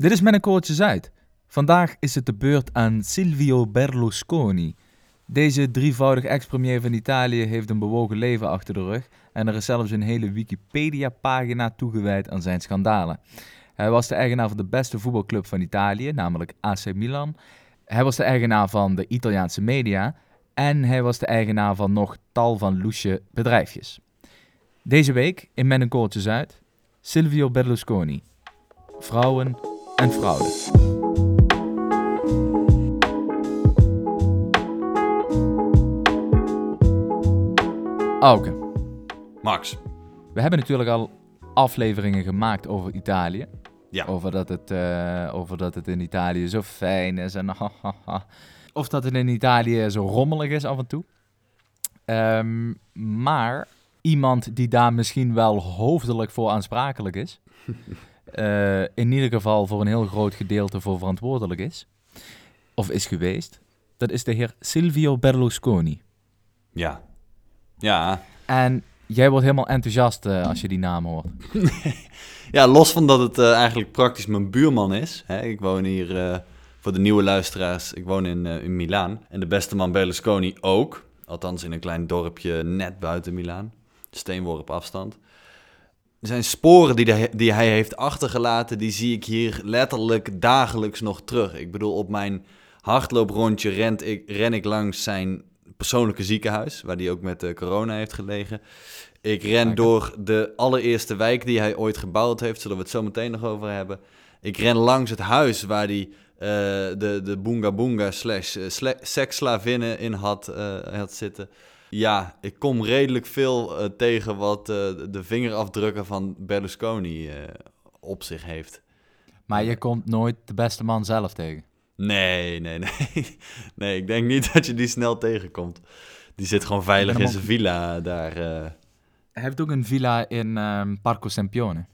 Dit is Koortje Zuid. Vandaag is het de beurt aan Silvio Berlusconi. Deze drievoudig ex-premier van Italië heeft een bewogen leven achter de rug en er is zelfs een hele Wikipedia-pagina toegewijd aan zijn schandalen. Hij was de eigenaar van de beste voetbalclub van Italië, namelijk AC Milan. Hij was de eigenaar van de Italiaanse media en hij was de eigenaar van nog tal van loesje bedrijfjes. Deze week in Men een Koortje Zuid, Silvio Berlusconi. Vrouwen en fraude. Auke, Max. we hebben natuurlijk al afleveringen gemaakt over Italië. Ja. Over, dat het, eh, over dat het in Italië zo fijn is en Of dat het in Italië zo rommelig is af en toe. Ehm, maar iemand die daar misschien wel hoofdelijk voor aansprakelijk is. eh, in ieder geval voor een heel groot gedeelte voor verantwoordelijk is. Of is geweest. Dat is de heer Silvio Berlusconi. Ja. Ja. En jij wordt helemaal enthousiast eh, als je die naam hoort. Ja, los van dat het eh, eigenlijk praktisch mijn buurman is. Hè, ik woon hier, voor de nieuwe luisteraars, ik woon in, in Milaan. En de beste man Berlusconi ook. Althans in een klein dorpje net buiten Milaan. Steenworp afstand. Zijn sporen die, de, die hij heeft achtergelaten, die zie ik hier letterlijk dagelijks nog terug. Ik bedoel, op mijn hardlooprondje rent ik, ren ik langs zijn persoonlijke ziekenhuis, waar hij ook met uh, corona heeft gelegen. Ik ren door de allereerste wijk die hij ooit gebouwd heeft, zullen we het zo meteen nog over hebben. Ik ren langs het huis waar hij uh, de, de Boonga Boonga slash uh, seksslavinnen in had, uh, had zitten. Ja, ik kom redelijk veel tegen wat de vingerafdrukken van Berlusconi op zich heeft. Maar je komt nooit de beste man zelf tegen? Nee, nee, nee. Nee, ik denk niet dat je die snel tegenkomt. Die zit gewoon veilig in zijn villa daar. Hij heeft ook een villa in um, Parco Sempione.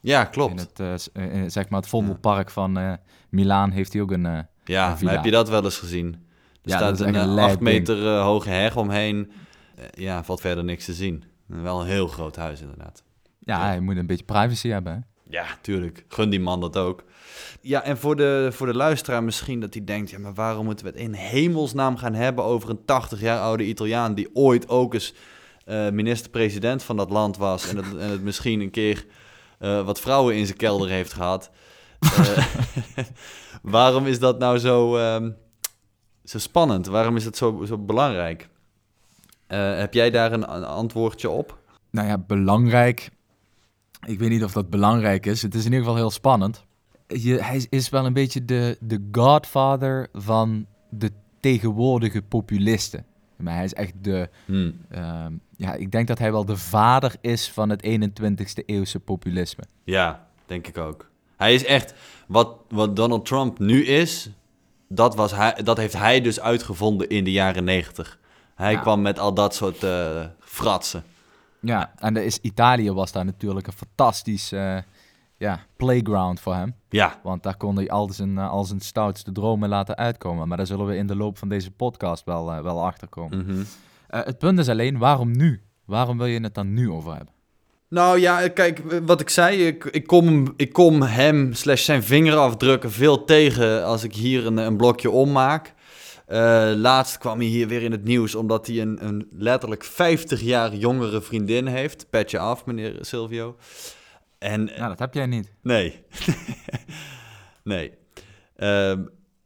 Ja, klopt. In het, uh, in, zeg maar het Vondelpark ja. van uh, Milaan heeft hij ook een, uh, ja, een villa. maar heb je dat wel eens gezien? Er Ja, staat een, een 8 lijp meter hoge heg omheen. ja, valt verder niks te zien. Wel een heel groot huis inderdaad. Ja, hij moet een beetje privacy hebben. Hè? Ja, tuurlijk. Gun die man dat ook. Ja, en voor de, voor de luisteraar misschien dat hij denkt... ja, maar waarom moeten we het in hemelsnaam gaan hebben... over een 80 jaar oude Italiaan... die ooit ook eens uh, minister-president van dat land was... en het, en het misschien een keer uh, wat vrouwen in zijn kelder heeft gehad. Uh, waarom is dat nou zo, um, zo spannend? Waarom is het zo, zo belangrijk? Uh, heb jij daar een, een antwoordje op? Nou ja, belangrijk... Ik weet niet of dat belangrijk is. Het is in ieder geval heel spannend. Je, hij is wel een beetje de, de godfather van de tegenwoordige populisten. Maar hij is echt de... Hmm. Uh, ja, ik denk dat hij wel de vader is van het 21ste eeuwse populisme. Ja, denk ik ook. Hij is echt... Wat, wat Donald Trump nu is, dat, was hij, dat heeft hij dus uitgevonden in de jaren 90. Hij Ja. kwam met al dat soort eh, fratsen. Ja, en is, Italië was daar natuurlijk een fantastisch eh, ja, playground voor hem. Ja, Want daar kon hij al zijn, eh, al zijn stoutste dromen laten uitkomen. Maar daar zullen we in de loop van deze podcast wel, eh, wel achter komen. mhm. Het punt is alleen, waarom nu? Waarom wil je het dan nu over hebben? Nou ja, kijk, wat ik zei, ik, ik, kom, ik kom hem slash zijn vingerafdrukken veel tegen als ik hier een, een blokje ommaak. Eh, laatst kwam hij hier weer in het nieuws omdat hij een, een letterlijk 50 jaar jongere vriendin heeft. Petje af, meneer Silvio. En Ja, dat heb jij niet. nee, nee. Ehm,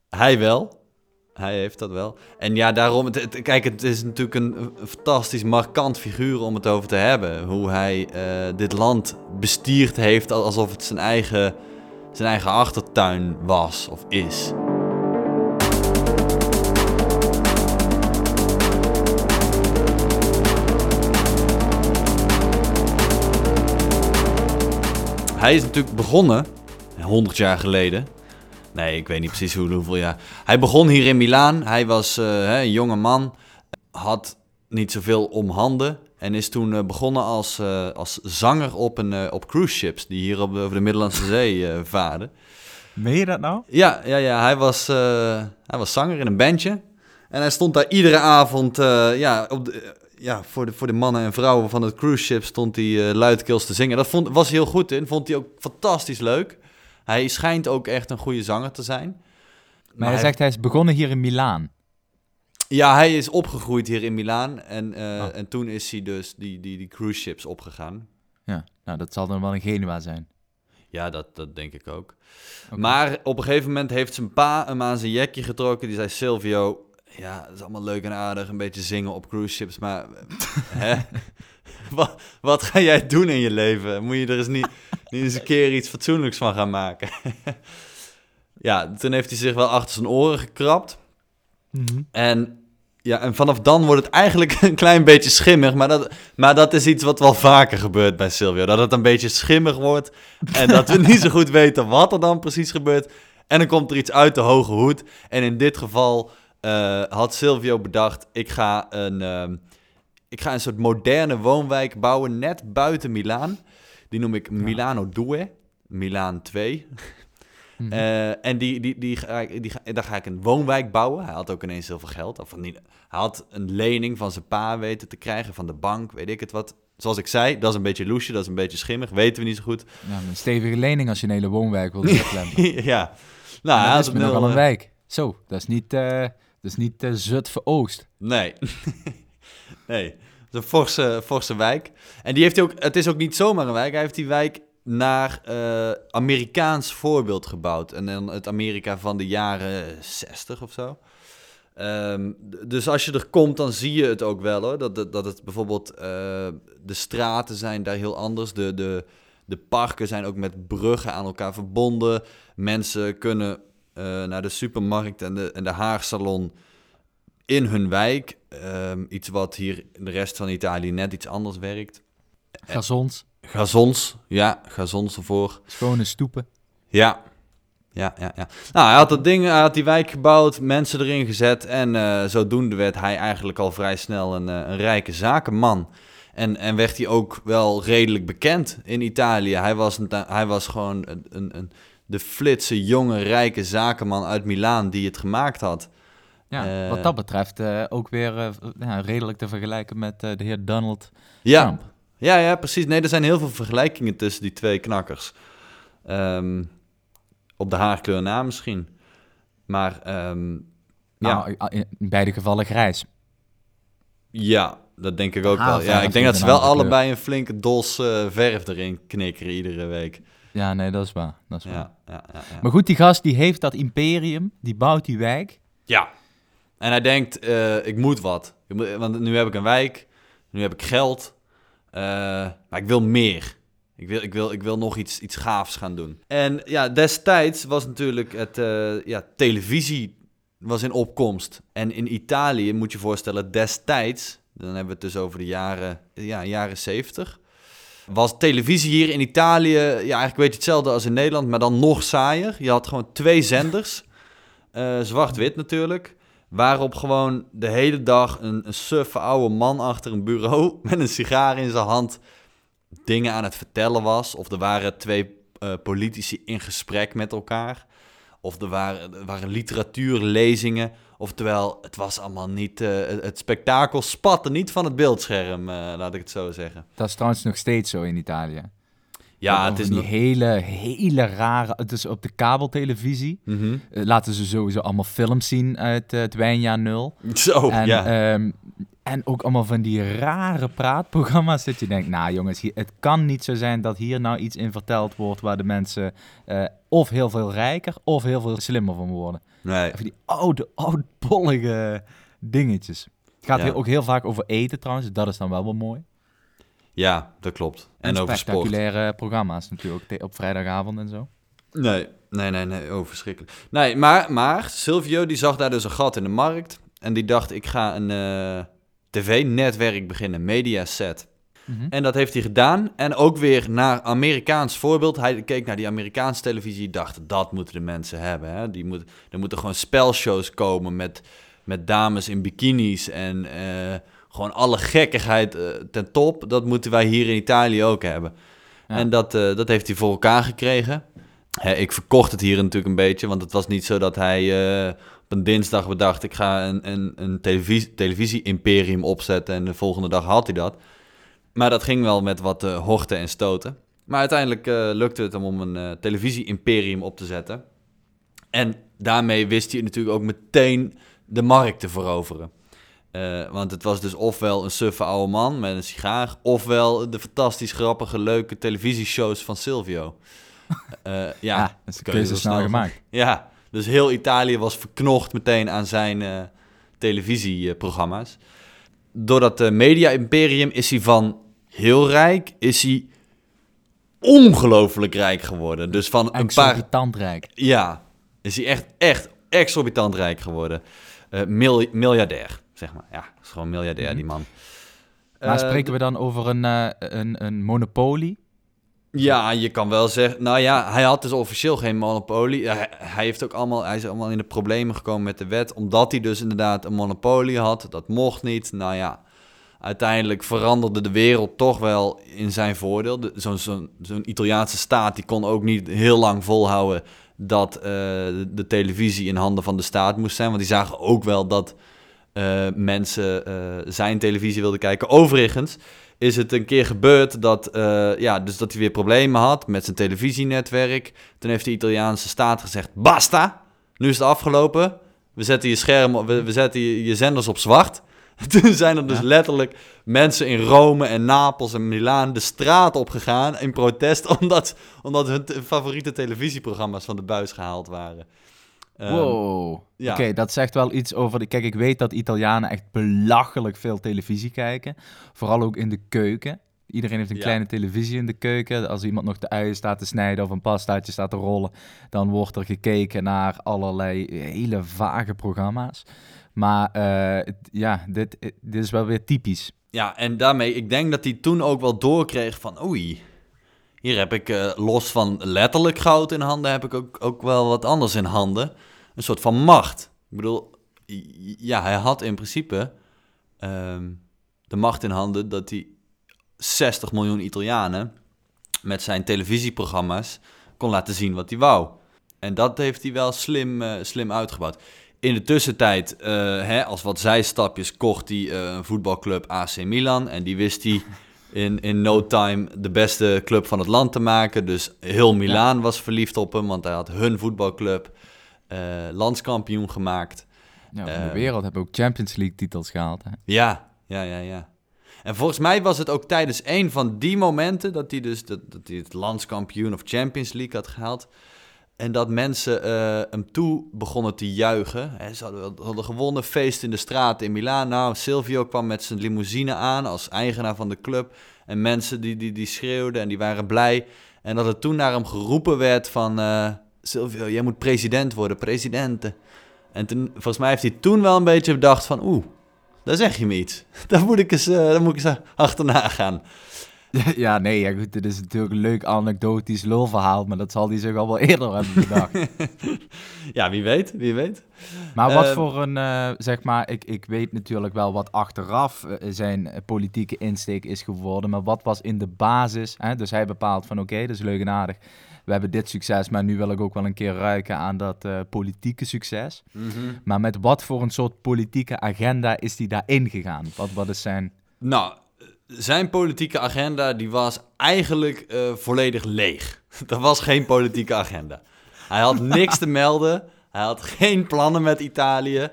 hij wel. Hij heeft dat wel. En ja, daarom, kijk, het is natuurlijk een, een fantastisch markant figuur om het over te hebben. Hoe hij eh, dit land bestierd heeft alsof het zijn eigen, zijn eigen achtertuin was of is. Hij is natuurlijk begonnen, 100 jaar geleden. Nee, ik weet niet precies hoe, hoeveel jaar. Hij begon hier in Milaan. Hij was eh, hè, een jonge man. Had niet zoveel om handen. En is toen eh, begonnen als, eh, als zanger op, een, op cruise ships. Die hier op over de Middellandse Zee varen. Meen je dat nou? Ja, ja, ja hij, was, hij was zanger in een bandje. En hij stond daar iedere avond ja, op de, ja, voor, de, voor de mannen en vrouwen van het cruise ship stond hij luidkeels te zingen. Dat vond, was heel goed in, vond hij ook fantastisch leuk. Hij schijnt ook echt een goede zanger te zijn. Maar hij zegt hij is begonnen hier in Milaan. Ja, hij is opgegroeid hier in Milaan. En, eh, Oh. en toen is hij dus die, die, die cruise ships opgegaan. Ja, nou dat zal dan wel een Genua zijn. Ja, dat, dat denk ik ook. Maar op een gegeven moment heeft zijn pa hem aan zijn jekje getrokken. Die zei, Silvio, ja, dat is allemaal leuk en aardig, een beetje zingen op cruise ships, maar hè? Wat, wat ga jij doen in je leven? Moet je er eens niet, niet eens een keer iets fatsoenlijks van gaan maken? ja, toen heeft hij zich wel achter zijn oren gekrapt. Mhm. En, ja, en vanaf dan wordt het eigenlijk een klein beetje schimmig. Maar dat, maar dat is iets wat wel vaker gebeurt bij Silvio. Dat het een beetje schimmig wordt. En dat we niet zo goed weten wat er dan precies gebeurt. En dan komt er iets uit de hoge hoed. En in dit geval eh, had Silvio bedacht... Ik ga, een, ehm, ik ga een soort moderne woonwijk bouwen net buiten Milaan. Die noem ik Milano 2. Milaan 2. Mhm. Eh, en die, die, die, die, daar ga ik een woonwijk bouwen. Hij had ook ineens heel veel geld. Of niet, hij had een lening van zijn pa weten te krijgen, van de bank, weet ik het wat. Zoals ik zei, dat is een beetje loesje, dat is een beetje schimmig, weten we niet zo goed. Een stevige lening als je een hele woonwijk wil ja, nou, dat is het nogal een eh, wijk. Zo, dat is niet, eh dat is niet eh, Zutphen Oost. Nee. nee. Een forse, forse wijk. En die heeft hij ook, het is ook niet zomaar een wijk. Hij heeft die wijk naar eh, Amerikaans voorbeeld gebouwd. En dan het Amerika van de jaren 60 of zo. Ehm, dus als je er komt, dan zie je het ook wel hoor. Dat, dat, dat het bijvoorbeeld eh, de straten zijn daar heel anders. De, de, de parken zijn ook met bruggen aan elkaar verbonden. Mensen kunnen eh, naar de supermarkt en de, en de haarsalon in hun wijk. Ehm, iets wat hier in de rest van Italië net iets anders werkt. Gazons, Gazons, ja, gazons ervoor. schone stoepen. Ja. Ja, ja, ja. Nou, hij had dat ding, hij had die wijk gebouwd, mensen erin gezet. En eh, zodoende werd hij eigenlijk al vrij snel een, eh, een rijke zakenman. En, en werd hij ook wel redelijk bekend in Italië. Hij was, een, hij was gewoon een, een, een, de flitse, jonge, rijke zakenman uit Milaan die het gemaakt had. Ja, Eh. wat dat betreft eh, ook weer eh, ja, redelijk te vergelijken met de heer Donald Ja, Trump. Ja, ja, precies. Nee, er zijn heel veel vergelijkingen tussen die twee knakkers. Ehm, op de haarkleur na misschien. Maar ehm, ja, Nou, in beide gevallen grijs. ja, dat denk ik ook wel. Ja, ik denk dat ze wel allebei een flinke dos verf erin knikkeren iedere week. Ja, nee, dat is waar. Dat is waar. Ja, ja. ja. Maar goed, die gast die heeft dat imperium, die bouwt die wijk. ja. En hij denkt, eh, ik moet wat. Want nu heb ik een wijk, nu heb ik geld, eh, maar ik wil meer. Ik wil, ik wil, ik wil nog iets, iets gaafs gaan doen. En ja, destijds was natuurlijk het, eh, ja, televisie was in opkomst. En in Italië, moet je voorstellen, destijds, dan hebben we het dus over de jaren, ja, jaren 70, was televisie hier in Italië, ja, eigenlijk weet je hetzelfde als in Nederland, maar dan nog saaier. Je had gewoon twee zenders, zwart-wit natuurlijk, waarop gewoon de hele dag een, een suffe oude man achter een bureau met een sigaar in zijn hand dingen aan het vertellen was. Of er waren twee eh, politici in gesprek met elkaar. Of er waren, waren literatuurlezingen. Oftewel, het was allemaal niet... eh, het, het spektakel spatte niet van het beeldscherm, eh, laat ik het zo zeggen. Dat is trouwens nog steeds zo in Italië. Ja, het is die hele, hele rare... Het is op de kabeltelevisie. Mhm. eh, laten ze sowieso allemaal films zien uit eh, het wijnjaar nul. Zo, en, ja. ehm, en ook allemaal van die rare praatprogramma's dat je denkt, nou jongens, hier, het kan niet zo zijn dat hier nou iets in verteld wordt waar de mensen eh, of heel veel rijker of heel veel slimmer van worden. nee. Even die oude, oudbollige dingetjes. Het gaat Ja. heel- ook heel vaak over eten trouwens, dat is dan wel wel mooi. Ja, dat klopt. En, over sport. spectaculaire programma's natuurlijk, op vrijdagavond en zo. Nee, nee, nee, nee. Oh, verschrikkelijk. Nee, maar, maar Silvio die zag daar dus een gat in de markt. En die dacht, ik ga een eh, tv-netwerk beginnen, Mediaset. Mhm. En dat heeft hij gedaan. En ook weer naar Amerikaans voorbeeld. Hij keek naar die Amerikaanse televisie. Dacht, dat moeten de mensen hebben. Hè? Die moet, er moeten gewoon spelshows komen met, met dames in bikinis. En eh, gewoon alle gekkigheid eh, ten top. Dat moeten wij hier in Italië ook hebben. Ja. En dat, eh, dat heeft hij voor elkaar gekregen. Hè, ik verkocht het hier natuurlijk een beetje. Want het was niet zo dat hij eh, op een dinsdag bedacht... ik ga een, een, een televisie, televisie-imperium opzetten... en de volgende dag had hij dat. Maar dat ging wel met wat eh, horten en stoten. Maar uiteindelijk uh, lukte het hem om een uh, televisie-imperium op te zetten. En daarmee wist hij natuurlijk ook meteen de markt te veroveren. Uh, want het was dus ofwel een suffe oude man met een sigaar, ofwel de fantastisch grappige, leuke televisieshows van Silvio. Uh, ja, ja, dat is de keuze snel gemaakt. Ja, dus heel Italië was verknocht meteen aan zijn uh, televisieprogramma's. Door dat media-imperium is hij van heel rijk, is hij ongelooflijk rijk geworden. Dus van een paar... Exorbitant rijk. Ja, is hij echt, echt exorbitant rijk geworden. Mil miljardair zeg maar. Ja, is gewoon miljardair, die mhm. man. Maar uh, spreken we dan over een, uh, een, een monopolie? Ja, je kan wel zeggen... Nou ja, hij had dus officieel geen monopolie. Hij, hij, heeft ook allemaal, hij is allemaal in de problemen gekomen met de wet... omdat hij dus inderdaad een monopolie had. Dat mocht niet. Nou ja, uiteindelijk veranderde de wereld toch wel in zijn voordeel. Zo'n zo zo'n Italiaanse staat die kon ook niet heel lang volhouden... dat uh, de, de televisie in handen van de staat moest zijn. Want die zagen ook wel dat uh, mensen uh, zijn televisie wilden kijken. Overigens is het een keer gebeurd dat, uh, ja, dus dat hij weer problemen had met zijn televisienetwerk. Toen heeft de Italiaanse staat gezegd, basta, nu is het afgelopen. We zetten je scherm, we, we zetten je, je, zenders op zwart. Toen zijn er dus letterlijk mensen in Rome en Napels en Milaan de straat op gegaan in protest omdat, omdat hun favoriete televisieprogramma's van de buis gehaald waren. Ehm, wow. Ja. Oké, dat zegt wel iets over... De... Kijk, ik weet dat Italianen echt belachelijk veel televisie kijken. Vooral ook in de keuken. Iedereen heeft een kleine televisie in de keuken. Als iemand nog de uien staat te snijden of een pastaatje staat te rollen... dan wordt er gekeken naar allerlei hele vage programma's. Maar uh, ja, dit, dit is wel weer typisch. Ja, en daarmee, ik denk dat hij toen ook wel doorkreeg van... oei, hier heb ik uh, los van letterlijk goud in handen, heb ik ook, ook wel wat anders in handen. Een soort van macht. Ik bedoel, ja, hij had in principe um, de macht in handen dat hij 60 miljoen Italianen met zijn televisieprogramma's kon laten zien wat hij wou. En dat heeft hij wel slim, uh, slim uitgebouwd. In de tussentijd, uh, hè, als wat zijstapjes, kocht hij een voetbalclub AC Milan. En die wist hij in, in no time de beste club van het land te maken. Dus heel Milaan was verliefd op hem, want hij had hun voetbalclub uh, landskampioen gemaakt. Ja, van de uh, wereld hebben ook Champions League titels gehaald. Hè? Ja, ja, ja, ja. En volgens mij was het ook tijdens een van die momenten dat hij dus dat, dat hij het landskampioen of Champions League had gehaald. En dat mensen uh, hem toe begonnen te juichen. He, ze hadden, hadden, gewonnen, feest in de straat in Milaan. Nou, Silvio kwam met zijn limousine aan als eigenaar van de club. En mensen die, die, die schreeuwden en die waren blij. En dat er toen naar hem geroepen werd van... Uh, Silvio, jij moet president worden, presidente. En toen, volgens mij heeft hij toen wel een beetje bedacht van... Oeh, daar zeg je me iets. Daar moet ik eens, uh, daar moet ik eens achterna gaan. Ja, nee, ja, goed, dit is natuurlijk een leuk anekdotisch lulverhaal, maar dat zal hij zich al wel eerder hebben bedacht. ja, wie weet, wie weet. Maar wat uh, voor een, uh, zeg maar, ik, ik weet natuurlijk wel wat achteraf uh, zijn politieke insteek is geworden, maar wat was in de basis, hè? dus hij bepaalt van oké, okay, dat is leuk en aardig, we hebben dit succes, maar nu wil ik ook wel een keer ruiken aan dat politieke succes. Mm -hmm. Maar met wat voor een soort politieke agenda is hij daarin gegaan? Wat, wat is zijn... Nou, zijn politieke agenda die was eigenlijk uh, volledig leeg. Er was geen politieke agenda. Hij had niks te melden. Hij had geen plannen met Italië.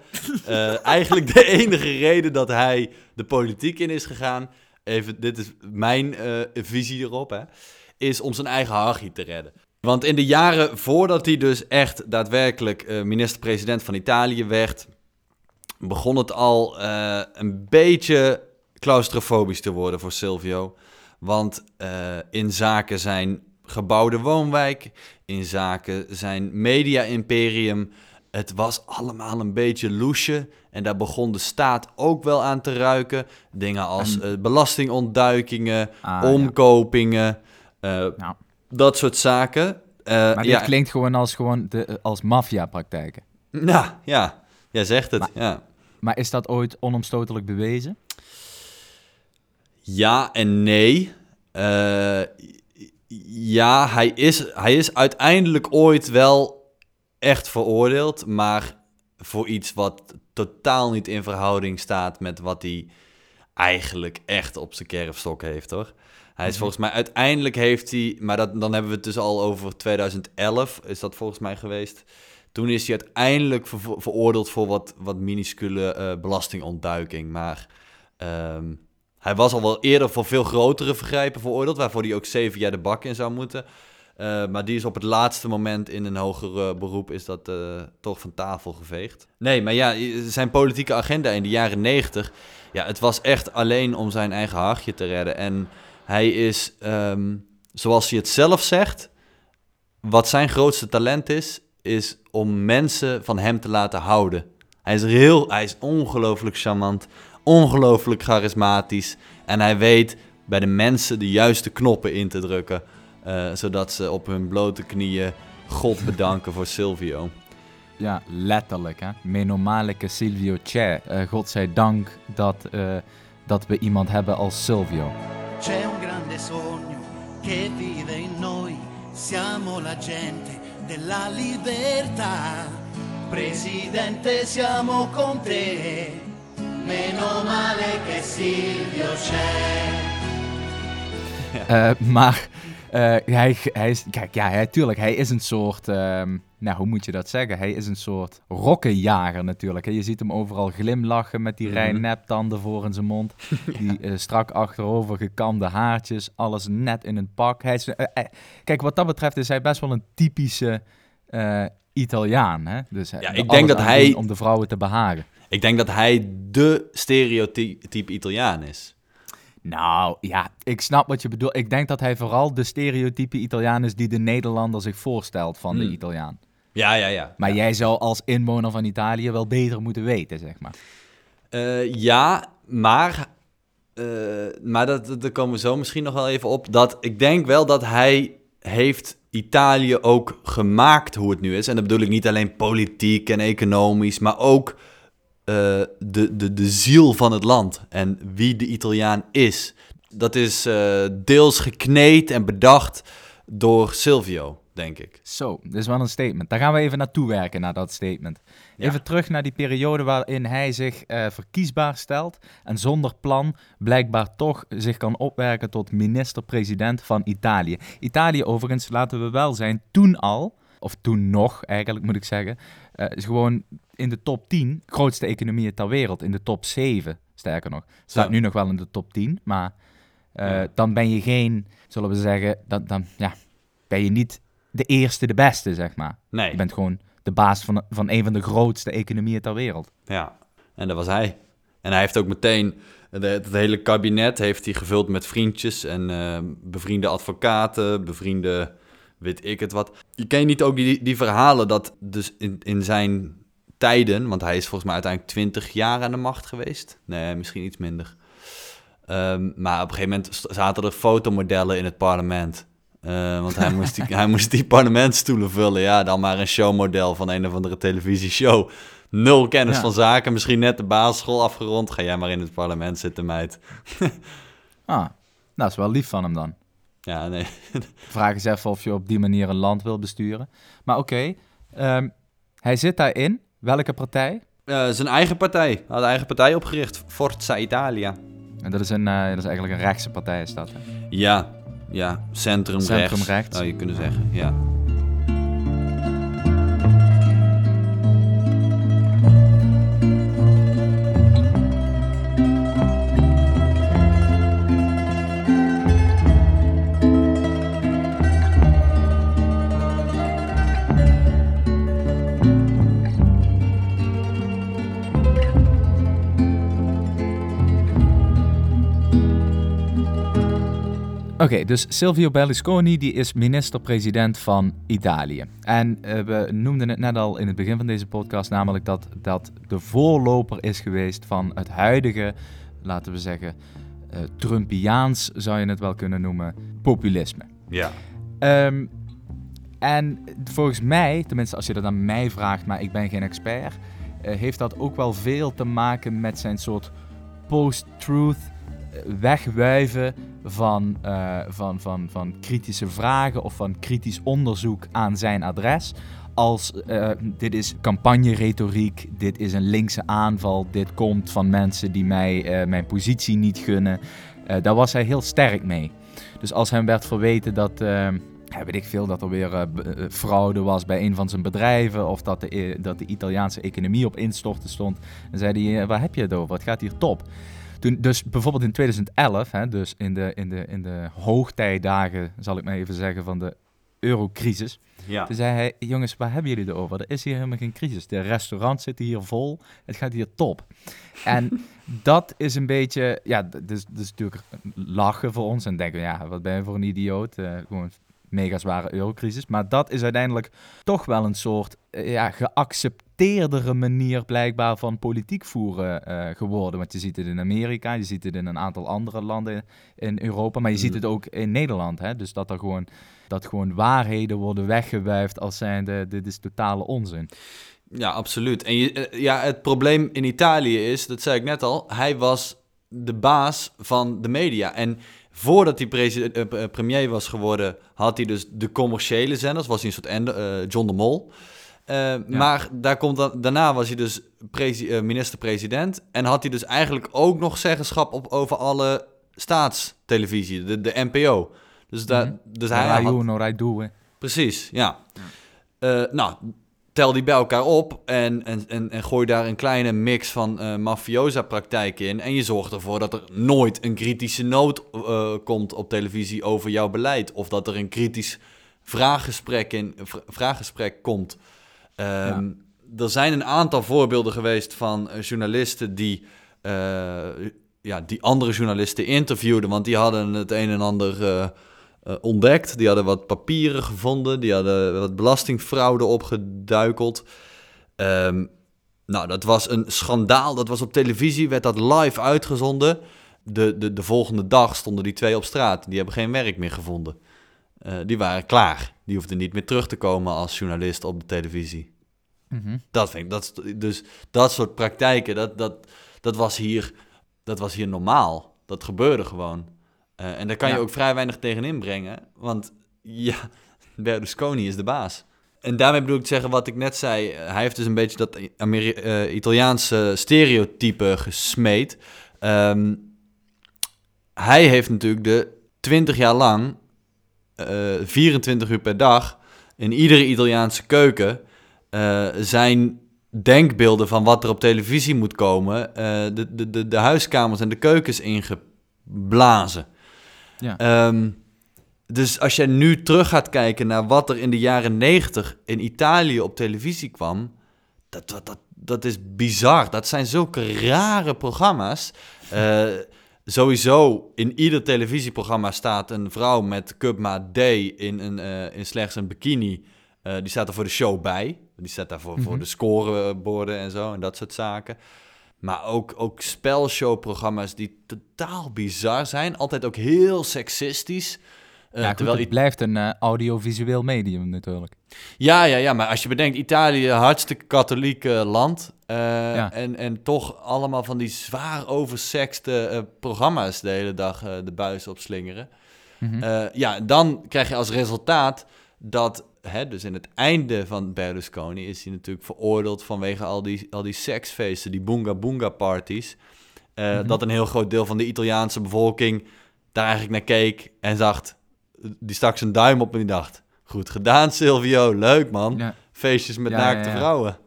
Uh, eigenlijk de enige reden dat hij de politiek in is gegaan, even, dit is mijn uh, visie erop, hè, is om zijn eigen hachie te redden. Want in de jaren voordat hij dus echt daadwerkelijk minister-president van Italië werd, begon het al een beetje claustrofobisch te worden voor Silvio. Want uh, in zaken zijn gebouwde woonwijk, in zaken zijn media-imperium, het was allemaal een beetje loesje. En daar begon de staat ook wel aan te ruiken. Dingen als uh, belastingontduikingen, ah, omkopingen, ja. uh, dat soort zaken. maar dit ja. klinkt gewoon als, gewoon de, als maffia-praktijken. Nou, ja, jij zegt het, maar, ja. Maar is dat ooit onomstotelijk bewezen? Ja en nee. Uh, ja, hij is, hij is uiteindelijk ooit wel echt veroordeeld, maar voor iets wat totaal niet in verhouding staat met wat hij eigenlijk echt op zijn kerfstok heeft, hoor. Hij is volgens mij, uiteindelijk heeft hij, maar dat, dan hebben we het dus al over 2011, is dat volgens mij geweest. Toen is hij uiteindelijk ver- veroordeeld voor wat, wat minuscule eh, belastingontduiking. Maar ehm, hij was al wel eerder voor veel grotere vergrijpen veroordeeld, waarvoor hij ook zeven jaar de bak in zou moeten. Eh, maar die is op het laatste moment in een hoger eh, beroep is dat eh, toch van tafel geveegd. Nee, maar ja, zijn politieke agenda in de jaren negentig, ja, het was echt alleen om zijn eigen hachje te redden. En hij is, ehm, zoals hij het zelf zegt, wat zijn grootste talent is, is om mensen van hem te laten houden. Hij is, heel, hij is ongelooflijk charmant, ongelooflijk charismatisch. En hij weet bij de mensen de juiste knoppen in te drukken. eh, zodat ze op hun blote knieën God bedanken voor Silvio. Ja, letterlijk. Hè? Meno male che Silvio c'è. Eh, God zij dank dat, eh, dat we iemand hebben als Silvio. C'è un grande sogno che vive in noi, siamo la gente della libertà. Presidente, siamo con te, meno male che Silvio c'è. Eh, maar eh, hij, hij is, kijk, ja, hij, tuurlijk, hij is een soort, ehm, nou, hoe moet je dat zeggen? Hij is een soort rokkenjager natuurlijk. Hè? Je ziet hem overal glimlachen met die rij Mhm. neptanden voor in zijn mond. Die eh, strak achterover gekamde haartjes, alles net in een pak. Hij is, kijk, wat dat betreft is hij best wel een typische eh, Italiaan. Hè? Dus Ja, ik denk dat hij- Om de vrouwen te behagen. Ik denk dat hij de stereotype Italiaan is. Nou, ja, ik snap wat je bedoelt. Ik denk dat hij vooral de stereotype Italiaan is die de Nederlander zich voorstelt van de Hmm. Italiaan. Ja, ja, ja. Maar ja. jij zou als inwoner van Italië wel beter moeten weten, zeg maar. Eh, ja, maar, eh, maar dat, dat- daar komen we zo misschien nog wel even op. Dat, ik denk wel dat hij heeft Italië ook gemaakt hoe het nu is. En dat bedoel ik niet alleen politiek en economisch, maar ook eh, de, de, de ziel van het land en wie de Italiaan is. Dat is eh, deels gekneed en bedacht door Silvio, denk ik. Zo, dit is wel een statement. Daar gaan we even naartoe werken, naar dat statement. Ja. Even terug naar die periode waarin hij zich eh, verkiesbaar stelt en zonder plan blijkbaar toch zich kan opwerken tot minister-president van Italië. Italië overigens, laten we wel zijn, toen al, of toen nog eigenlijk moet ik zeggen, eh, is gewoon in de top 10 grootste economieën ter wereld, in de top 7 sterker nog. Staat Zo. nu nog wel in de top 10, maar eh, Ja. dan ben je geen, zullen we zeggen, dan, dan ja, ben je niet de eerste, de beste, zeg maar. Nee. Je bent gewoon de baas van, van een van de grootste economieën ter wereld. Ja, en dat was hij. En hij heeft ook meteen, het hele kabinet heeft hij gevuld met vriendjes en eh, bevriende advocaten, bevriende weet ik het wat. Je ken je niet ook die, die verhalen dat dus in, in zijn tijden, want hij is volgens mij uiteindelijk 20 jaar aan de macht geweest. Nee, misschien iets minder. Ehm, maar op een gegeven moment zaten er fotomodellen in het parlement. Eh, want hij moest, die, hij moest die parlementstoelen vullen. Ja, dan maar een showmodel van een of andere televisieshow. Nul kennis Ja. van zaken, misschien net de basisschool afgerond. Ga jij maar in het parlement zitten, meid. Ah, nou, dat is wel lief van hem dan. Ja, nee. Vraag eens even of je op die manier een land wil besturen. Maar oké, ehm, hij zit daarin. Welke partij? Eh, zijn eigen partij. Hij had een eigen partij opgericht. Forza Italia. En dat is, een, eh, dat is eigenlijk een rechtse partij, is dat. Hè? Ja, ja. Centrum, Centrum. Zou je kunnen zeggen, ja. Oké, dus Silvio Berlusconi die is minister-president van Italië. En eh, we noemden het net al in het begin van deze podcast, namelijk dat dat de voorloper is geweest van het huidige, laten we zeggen, eh, Trumpiaans zou je het wel kunnen noemen, populisme. Ja. Ehm, en volgens mij, tenminste als je dat aan mij vraagt, maar ik ben geen expert, eh, heeft dat ook wel veel te maken met zijn soort post-truth wegwuiven van, eh, van, van, van kritische vragen of van kritisch onderzoek aan zijn adres. Als eh, dit is campagneretoriek, dit is een linkse aanval, dit komt van mensen die mij eh, mijn positie niet gunnen. Daar was hij heel sterk mee. Dus als hem werd verweten dat, weet ik veel, dat er weer fraude was bij een van zijn bedrijven. Of dat de, dat de Italiaanse economie op instorten stond. Dan zei hij, waar heb je het over? Het gaat hier top. Toen, dus bijvoorbeeld in 2011, hè, dus in de, in, de, in de hoogtijdagen, zal ik maar even zeggen, van de eurocrisis. Ja. Toen zei hij, jongens, waar hebben jullie het over? Er is hier helemaal geen crisis. De restaurants zitten hier vol. Het gaat hier top. En dat is een beetje, ja, dus, dus natuurlijk lachen voor ons en denken, ja, wat ben je voor een idioot? Eh, gewoon mega zware eurocrisis. Maar dat is uiteindelijk toch wel een soort eh, ja, geaccepteerdere manier blijkbaar van politiek voeren eh, geworden. Want je ziet het in Amerika, je ziet het in een aantal andere landen in Europa, maar je ziet Mhm. het ook in Nederland. Hè? Dus dat er gewoon, dat gewoon waarheden worden weggewuifd als zijnde, dit is totale onzin. Ja, absoluut. En je, eh, ja, het probleem in Italië is, dat zei ik net al, hij was de baas van de media. En voordat hij eh, premier was geworden, had hij dus de commerciële zenders, was hij een soort John de Mol. Eh, Maar daar komt dan, daarna was hij dus eh, minister-president en had hij dus eigenlijk ook nog zeggenschap op, over alle staatstelevisie, de, de NPO. Dus, daar, Mhm. dus hij had, due. Precies, ja. Eh, nou, tel die bij elkaar op en, en, en, en gooi daar een kleine mix van eh mafiosa-praktijken in. En je zorgt ervoor dat er nooit een kritische noot komt op televisie over jouw beleid. Of dat er een kritisch vraaggesprek, in, vra- vraaggesprek komt. Ehm, Er zijn een aantal voorbeelden geweest van eh, journalisten die, eh, ja, die andere journalisten interviewden. Want die hadden het een en ander eh, ontdekt. Die hadden wat papieren gevonden. Die hadden wat belastingfraude opgeduikeld. Ehm, nou, dat was een schandaal. Dat was op televisie, werd dat live uitgezonden. De, de, de volgende dag stonden die twee op straat. Die hebben geen werk meer gevonden. Die waren klaar. Die hoefden niet meer terug te komen als journalist op de televisie. Mhm. Dat vind ik, dat, dus dat soort praktijken, dat, dat, dat, was hier, dat was hier normaal. Dat gebeurde gewoon. Eh, en daar kan je ook vrij weinig tegen inbrengen, want ja, Berlusconi is de baas. En daarmee bedoel ik te zeggen wat ik net zei. Hij heeft dus een beetje dat Ameri- eh, Italiaanse stereotype gesmeed. Ehm, hij heeft natuurlijk de 20 jaar lang, 24 uur per dag, in iedere Italiaanse keuken eh, zijn denkbeelden van wat er op televisie moet komen, eh, de, de, de, de huiskamers en de keukens ingeblazen. Ja. Ehm, dus als je nu terug gaat kijken naar wat er in de jaren 90 in Italië op televisie kwam, dat, dat, dat, dat is bizar. Dat zijn zulke rare programma's. Eh, sowieso in ieder televisieprogramma staat een vrouw met cupmaat D in, een, eh, in slechts een bikini. Eh, die staat er voor de show bij. Die staat daar voor, voor Mhm. de scoreborden en zo en dat soort zaken. Maar ook, ook spelshowprogramma's die totaal bizar zijn. Altijd ook heel seksistisch. Eh, ja, goed, terwijl het blijft een eh, audiovisueel medium natuurlijk. ja, ja, ja, maar als je bedenkt, Italië, hartstikke katholiek eh, land. eh, Ja. en, en toch allemaal van die zwaar oversexte programma's de hele dag de buis opslingeren. Mhm. Eh, ja, dan krijg je als resultaat dat, hè, dus in het einde van Berlusconi is hij natuurlijk veroordeeld vanwege al die, al die seksfeesten, die boonga boonga parties. Mhm. Dat een heel groot deel van de Italiaanse bevolking daar eigenlijk naar keek en zag, die stak zijn duim op en die dacht, goed gedaan Silvio, leuk man. ja. Feestjes met Ja, naakte ja, ja. vrouwen.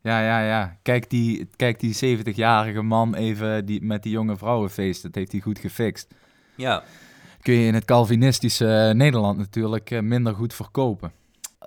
Ja, ja, ja. Kijk die, kijk die 70-jarige man even die, met die jonge vrouwenfeest. Dat heeft hij goed gefixt. Ja. Kun je in het Calvinistische eh, Nederland natuurlijk eh, minder goed verkopen.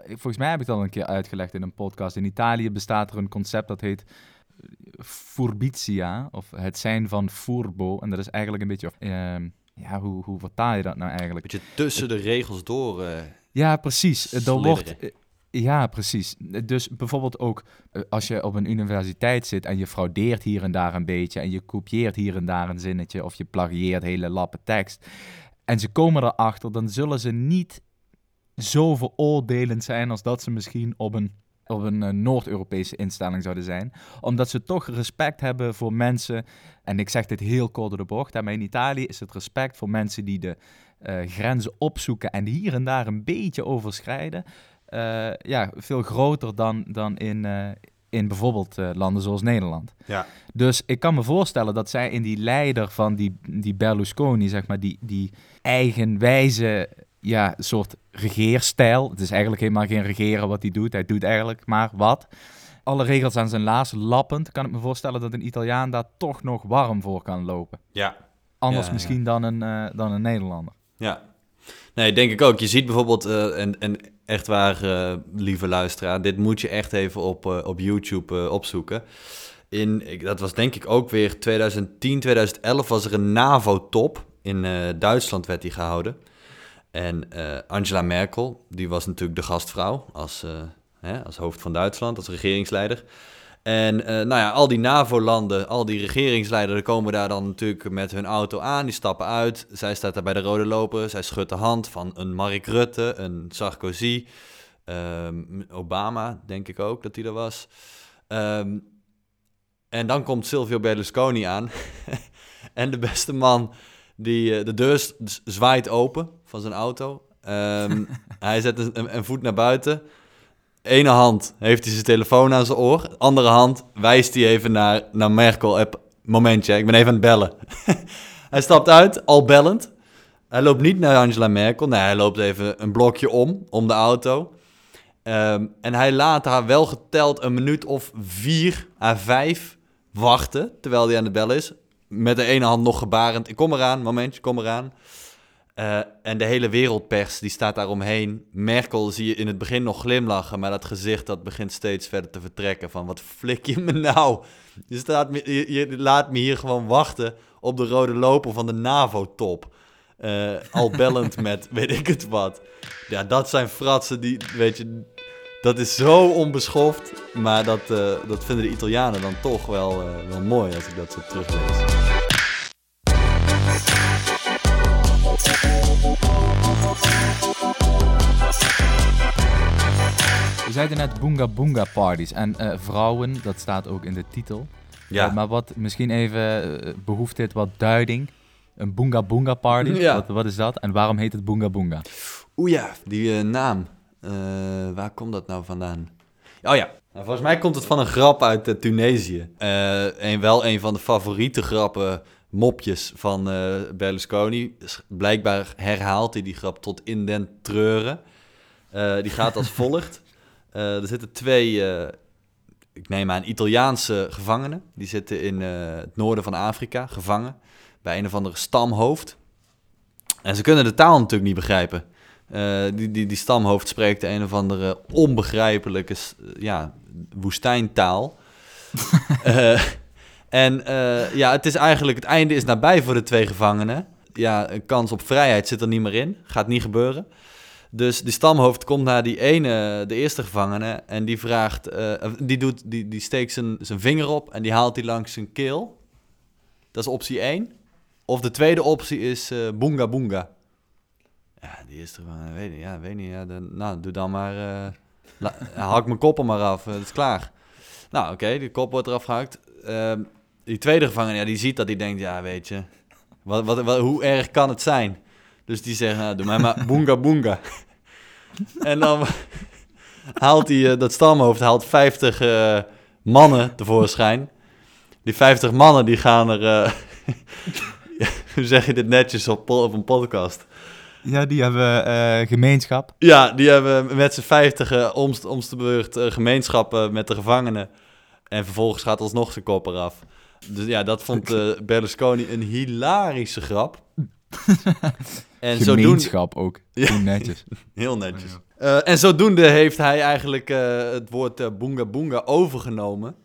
Volgens mij heb ik het al een keer uitgelegd in een podcast. In Italië bestaat er een concept dat heet eh, furbizia, of het zijn van furbo. En dat is eigenlijk een beetje... ehm, ja, hoe, hoe vertaal je dat nou eigenlijk? Beetje tussen de regels door. eh, Ja, precies. Eh, Slidderen. wordt, eh, ja, precies. Dus bijvoorbeeld ook als je op een universiteit zit en je fraudeert hier en daar een beetje en je kopieert hier en daar een zinnetje of je plagieert hele lappen tekst en ze komen erachter, dan zullen ze niet zo veroordelend zijn als dat ze misschien op een, op een eh, Noord-Europese instelling zouden zijn. Omdat ze toch respect hebben voor mensen, en ik zeg dit heel kort door de bocht, maar in Italië is het respect voor mensen die de eh, grenzen opzoeken en hier en daar een beetje overschrijden, eh, ja, veel groter dan, dan in, in bijvoorbeeld landen zoals Nederland. Ja. Dus ik kan me voorstellen dat zij in die leider van die, die Berlusconi, zeg maar, die, die eigenwijze ja, soort regeerstijl. Het is eigenlijk helemaal geen regeren wat hij doet. Hij doet eigenlijk maar wat. Alle regels aan zijn laars lappend. Kan ik me voorstellen dat een Italiaan daar toch nog warm voor kan lopen. Ja. Anders Ja, ja. misschien Dan, een, eh, dan een Nederlander. Ja. Nee, denk ik ook. Je ziet bijvoorbeeld, eh, en, en echt waar, eh, lieve luisteraar, dit moet je echt even op, op YouTube opzoeken. In, ik, dat was denk ik ook weer 2010, 2011 was er een NAVO-top. In Duitsland werd die gehouden. En eh, Angela Merkel, die was natuurlijk de gastvrouw als, eh, hè, als hoofd van Duitsland, als regeringsleider. En eh, nou ja, al die NAVO-landen, al die regeringsleiders komen daar dan natuurlijk met hun auto aan. Die stappen uit. Zij staat daar bij de rode loper. Zij schudt de hand van een Mark Rutte, een Sarkozy, ehm, Obama, denk ik ook dat hij er was. Ehm, en dan komt Silvio Berlusconi aan. en de beste man, die, eh, de deur zwaait open van zijn auto. Ehm, hij zet een, voet naar buiten. Ene hand heeft hij zijn telefoon aan zijn oor. Andere hand wijst hij even naar, naar Merkel. App. Momentje, ik ben even aan het bellen. hij stapt uit, al bellend. Hij loopt niet naar Angela Merkel. Nee, hij loopt even een blokje om, om de auto. Ehm, en hij laat haar wel geteld een minuut of vier à vijf wachten, terwijl hij aan het bellen is. Met de ene hand nog gebarend. Ik kom eraan, momentje, kom eraan. Eh, en de hele wereldpers die staat daar omheen. Merkel zie je in het begin nog glimlachen, maar dat gezicht dat begint steeds verder te vertrekken. Van wat flik je me nou? Je, staat je, laat me hier gewoon wachten op de rode loper van de NAVO-top. Eh, al bellend met weet ik het wat. Ja, dat zijn fratsen die, weet je, dat is zo onbeschoft. Maar dat, eh, dat vinden de Italianen dan toch wel, eh, wel mooi als ik dat zo teruglees. Je zei net boonga boonga parties. En eh, vrouwen, dat staat ook in de titel. Ja, maar wat, misschien even, eh, behoeft dit wat duiding? Een boonga boonga party, Ja. wat, wat is dat? En waarom heet het boonga boonga? Oeh ja, die naam. Eh, waar komt dat nou vandaan? Oh ja, nou, volgens mij komt het van een grap uit eh, Tunesië. En wel een van de favoriete grappen, mopjes van Berlusconi. Blijkbaar herhaalt hij die grap tot in den treuren. Die gaat als volgt. Er zitten twee, ik neem aan, Italiaanse gevangenen. Die zitten in het noorden van Afrika, gevangen. Bij een of andere stamhoofd. En ze kunnen de taal natuurlijk niet begrijpen. Eh, die, die, die stamhoofd spreekt een of andere onbegrijpelijke ja, woestijntaal. Eh, en eh, ja, het is eigenlijk, het einde is nabij voor de twee gevangenen. Ja, een kans op vrijheid zit er niet meer in. Gaat niet gebeuren. Dus die stamhoofd komt naar die ene, de eerste gevangene, en die vraagt, die, doet, die, die steekt zijn, zijn vinger op en die haalt die langs zijn keel. Dat is optie 1. Of de tweede optie is boonga boonga. Ja, die is er gewoon, weet niet, ja, weet niet. Ja, dan, nou, doe dan maar, eh la- hak mijn kop er maar af, eh, het is klaar. Nou, oké, die kop wordt eraf gehakt. Ehm, die tweede gevangene, ja, die ziet dat, die denkt, ja, weet je, wat, wat, wat, hoe erg kan het zijn? Dus die zegt, nou, doe mij maar boonga boonga. en dan haalt hij, eh, dat stamhoofd haalt 50 eh, mannen tevoorschijn. Die 50 mannen, die gaan er, eh, hoe zeg je dit netjes op, op een podcast? Ja, die hebben eh, gemeenschap. Ja, die hebben met z'n vijftig omst, omst de beurt eh, gemeenschappen met de gevangenen. En vervolgens gaat alsnog zijn kop eraf. Dus ja, dat vond eh, Berlusconi een hilarische grap. en zodoende, Gemeenschap ook. Ja. Hoe netjes. heel netjes. Eh, en zodoende heeft hij eigenlijk eh, het woord eh boonga boonga overgenomen.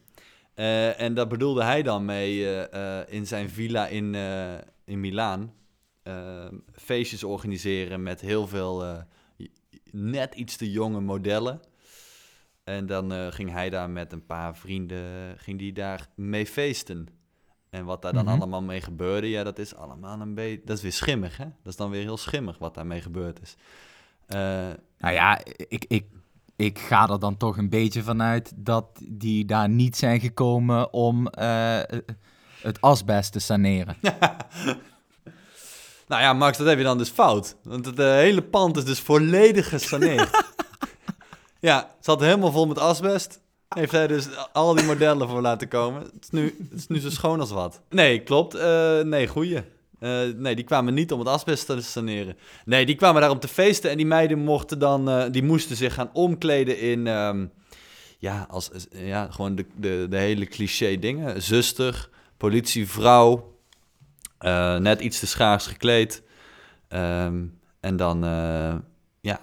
Eh, en daar bedoelde hij dan mee eh, eh, in zijn villa in, eh, in Milaan. Eh, feestjes organiseren met heel veel eh, net iets te jonge modellen. En dan eh, ging hij daar met een paar vrienden ging die daar mee feesten. En wat daar dan Mhm. allemaal mee gebeurde, ja, dat is allemaal een beetje... Dat is weer schimmig, hè? Dat is dan weer heel schimmig wat daarmee gebeurd is. Eh, Nou ja, ik, ik, ik ga er dan toch een beetje vanuit dat die daar niet zijn gekomen om het asbest te saneren. nou ja, Max, dat heb je dan dus fout. Want het eh, hele pand is dus volledig gesaneerd. ja, zat helemaal vol met asbest. heeft hij dus al die modellen voor laten komen. Het is nu, het is nu zo schoon als wat. Nee, klopt. Eh, nee, goeie. Eh, nee, die kwamen niet om het asbest te saneren. Nee, die kwamen daar om te feesten. En die meiden mochten dan, die moesten zich gaan omkleden in, ehm, ja, als, ja, gewoon de, de, de hele cliché dingen. Zuster, politievrouw, eh, net iets te schaars gekleed. Ehm, en dan, eh, ja,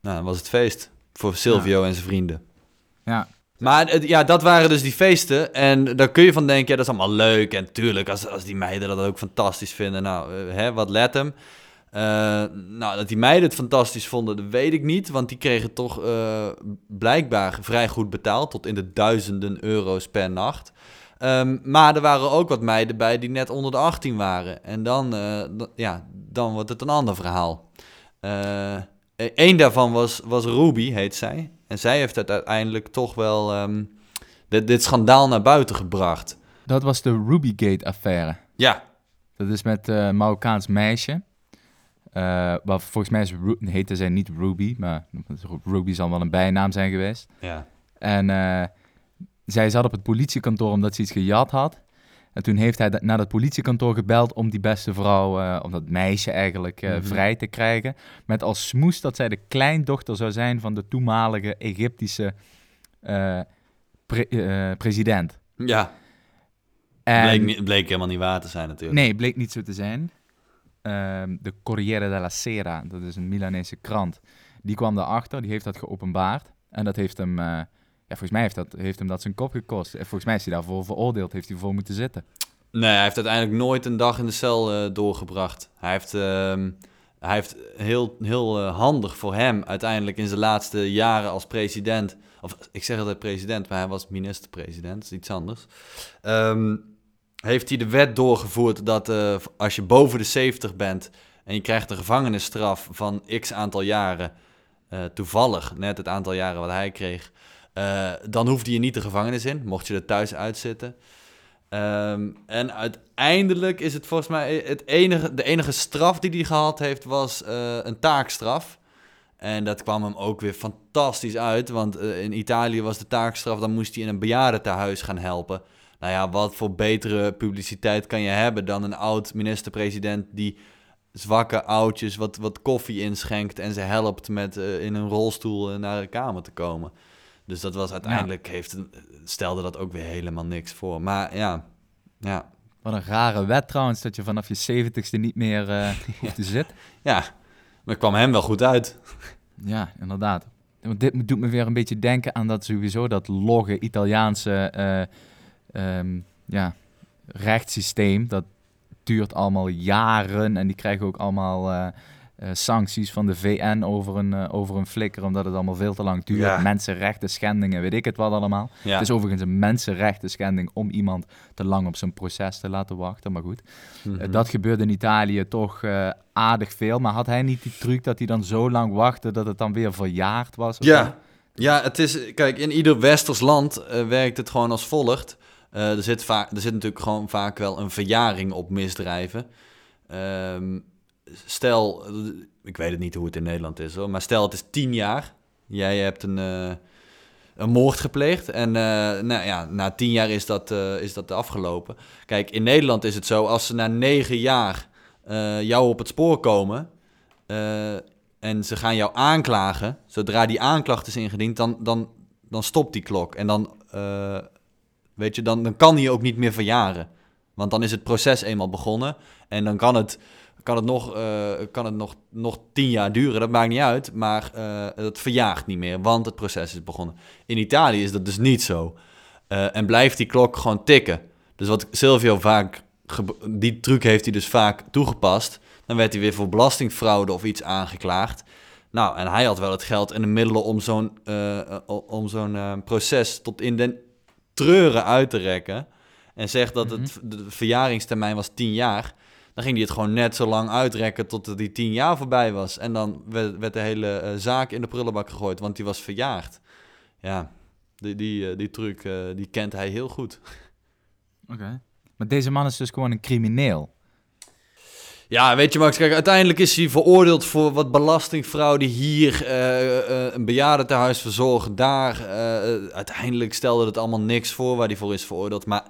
nou, was het feest voor Silvio en zijn vrienden. Ja, Maar ja, dat waren dus die feesten. En daar kun je van denken, ja, dat is allemaal leuk. En tuurlijk, als, als die meiden dat ook fantastisch vinden, nou, eh, hè, wat let hem. Nou, dat die meiden het fantastisch vonden, dat weet ik niet. Want die kregen toch blijkbaar vrij goed betaald. Tot in de duizenden euro's per nacht. Ehm, maar er waren ook wat meiden bij die net onder de 18 waren. En dan, eh, dan- ja, dan wordt het een ander verhaal. Eén daarvan was, was Ruby, heet zij. En zij heeft het uiteindelijk toch wel ehm, dit, dit schandaal naar buiten gebracht. dat was de Rubygate-affaire. Ja, Dat is met eh, een Marokkaans meisje. Eh waar volgens mij is Ru- heette zij niet Ruby, maar Ruby zal wel een bijnaam zijn geweest. ja. En eh, zij zat op het politiekantoor omdat ze iets gejat had. En toen heeft hij naar dat politiekantoor gebeld om die beste vrouw, eh, om dat meisje eigenlijk, eh, Mhm. vrij te krijgen. Met als smoes dat zij de kleindochter zou zijn van de toenmalige Egyptische eh, pre- president. Ja, En, bleek, niet- bleek helemaal niet waar te zijn natuurlijk. Nee, bleek niet zo te zijn. Ehm, de Corriere della Sera, dat is een Milanese krant, die kwam daarachter, die heeft dat geopenbaard. En dat heeft hem, volgens mij heeft, dat, heeft hem dat zijn kop gekost. En volgens mij is hij daarvoor veroordeeld, heeft hij voor moeten zitten. Nee, hij heeft uiteindelijk nooit een dag in de cel eh, doorgebracht. Hij heeft, ehm, hij heeft heel, heel eh, handig voor hem uiteindelijk in zijn laatste jaren als president. Of ik zeg altijd president, maar hij was minister-president, iets anders. Ehm, heeft hij de wet doorgevoerd dat eh, als je boven de 70 bent en je krijgt een gevangenisstraf van x aantal jaren, toevallig net het aantal jaren wat hij kreeg, eh, dan hoefde je niet de gevangenis in, mocht je er thuis uitzitten. Ehm, en uiteindelijk is het volgens mij het enige, de enige straf die hij gehad heeft, was eh, een taakstraf. En dat kwam hem ook weer fantastisch uit, want eh, in Italië was de taakstraf, dan moest hij in een bejaardentehuis gaan helpen. Nou ja, wat voor betere publiciteit kan je hebben dan een oud minister-president die zwakke oudjes wat, wat koffie inschenkt en ze helpt met in een rolstoel naar de kamer te komen. Dus dat was uiteindelijk, heeft, stelde dat ook weer helemaal niks voor. Maar ja, ja, Wat een rare wet trouwens, dat je vanaf je zeventigste niet meer eh hoeft te zitten. ja, maar het kwam hem wel goed uit. Ja, inderdaad. Want dit doet me weer een beetje denken aan dat sowieso dat logge Italiaanse eh, ehm, ja, rechtssysteem. Dat duurt allemaal jaren en die krijgen ook allemaal eh, eh, sancties van de VN over een, eh, over een flikker, omdat het allemaal veel te lang duurt. Ja. Mensenrechten schendingen, weet ik het wat allemaal. Ja, Het is overigens een mensenrechten schending om iemand te lang op zijn proces te laten wachten, maar goed. Mhm. Eh, Dat gebeurde in Italië toch aardig veel. Maar had hij niet die truc dat hij dan zo lang wachtte dat het dan weer verjaard was? Ja, ja het is, kijk, in ieder westers land werkt het gewoon als volgt. Er, zit vaak, er zit natuurlijk gewoon vaak wel een verjaring op misdrijven. Ehm, stel, ik weet het niet hoe het in Nederland is hoor, maar stel het is tien jaar. Jij hebt een, eh, een moord gepleegd en eh, nou ja, na tien jaar is dat, eh, is dat afgelopen. Kijk, in Nederland is het zo, als ze na negen jaar jou op het spoor komen... en ze gaan jou aanklagen, zodra die aanklacht is ingediend, dan, dan, dan stopt die klok. En dan, weet je, dan, dan kan die ook niet meer verjaren. Want dan is het proces eenmaal begonnen en dan kan het, kan het, nog, eh, kan het nog, nog tien jaar duren, dat maakt niet uit. Maar eh, het verjaagt niet meer, want het proces is begonnen. In Italië is dat dus niet zo. Eh, en blijft die klok gewoon tikken. Dus wat Silvio vaak, die truc heeft hij dus vaak toegepast. Dan werd hij weer voor belastingfraude of iets aangeklaagd. Nou, en hij had wel het geld en de middelen om zo'n om zo'n proces tot in den treuren uit te rekken. En zegt dat het, de verjaringstermijn was 10 jaar. Dan ging hij het gewoon net zo lang uitrekken tot die 10 jaar voorbij was. En dan werd, werd de hele eh, zaak in de prullenbak gegooid, want die was verjaagd. Ja, die, die, eh, die truc eh, die kent hij heel goed. Oké. Maar deze man is dus gewoon een crimineel. Ja, weet je Max, kijk, uiteindelijk is hij veroordeeld voor wat belastingfraude hier, eh, eh, een bejaardentehuis verzorgen daar. Eh, uiteindelijk stelde het allemaal niks voor waar hij voor is veroordeeld, maar...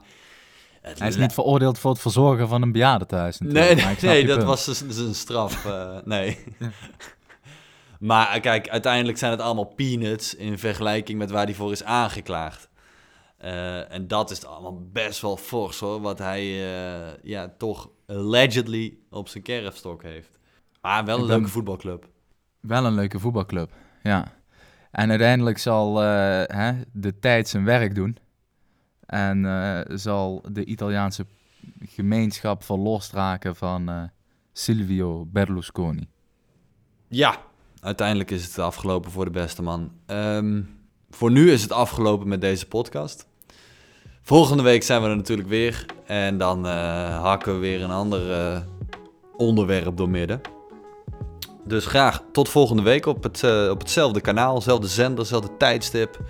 het Hij is niet veroordeeld voor het verzorgen van een bejaardentehuis. Nee, natuurlijk, nee, nee dat punt. was dus, dus een straf. eh, nee. maar eh, kijk, uiteindelijk zijn het allemaal peanuts in vergelijking met waar hij voor is aangeklaagd. Eh, en dat is allemaal best wel fors hoor, wat hij ja, toch allegedly op zijn kerfstok heeft. Maar wel een leuke voetbalclub. Wel een leuke voetbalclub, ja. En uiteindelijk zal hè, de tijd zijn werk doen. En eh, zal de Italiaanse gemeenschap verlost raken van eh, Silvio Berlusconi. Ja, uiteindelijk is het afgelopen voor de beste man. Ehm, voor nu is het afgelopen met deze podcast. Volgende week zijn we er natuurlijk weer. En dan eh, hakken we weer een ander onderwerp door midden. Dus graag tot volgende week op, het, op hetzelfde kanaal, zelfde zender, zelfde tijdstip.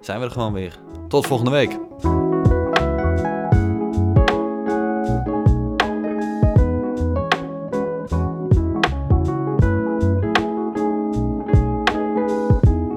Zijn we er gewoon weer. Tot volgende week.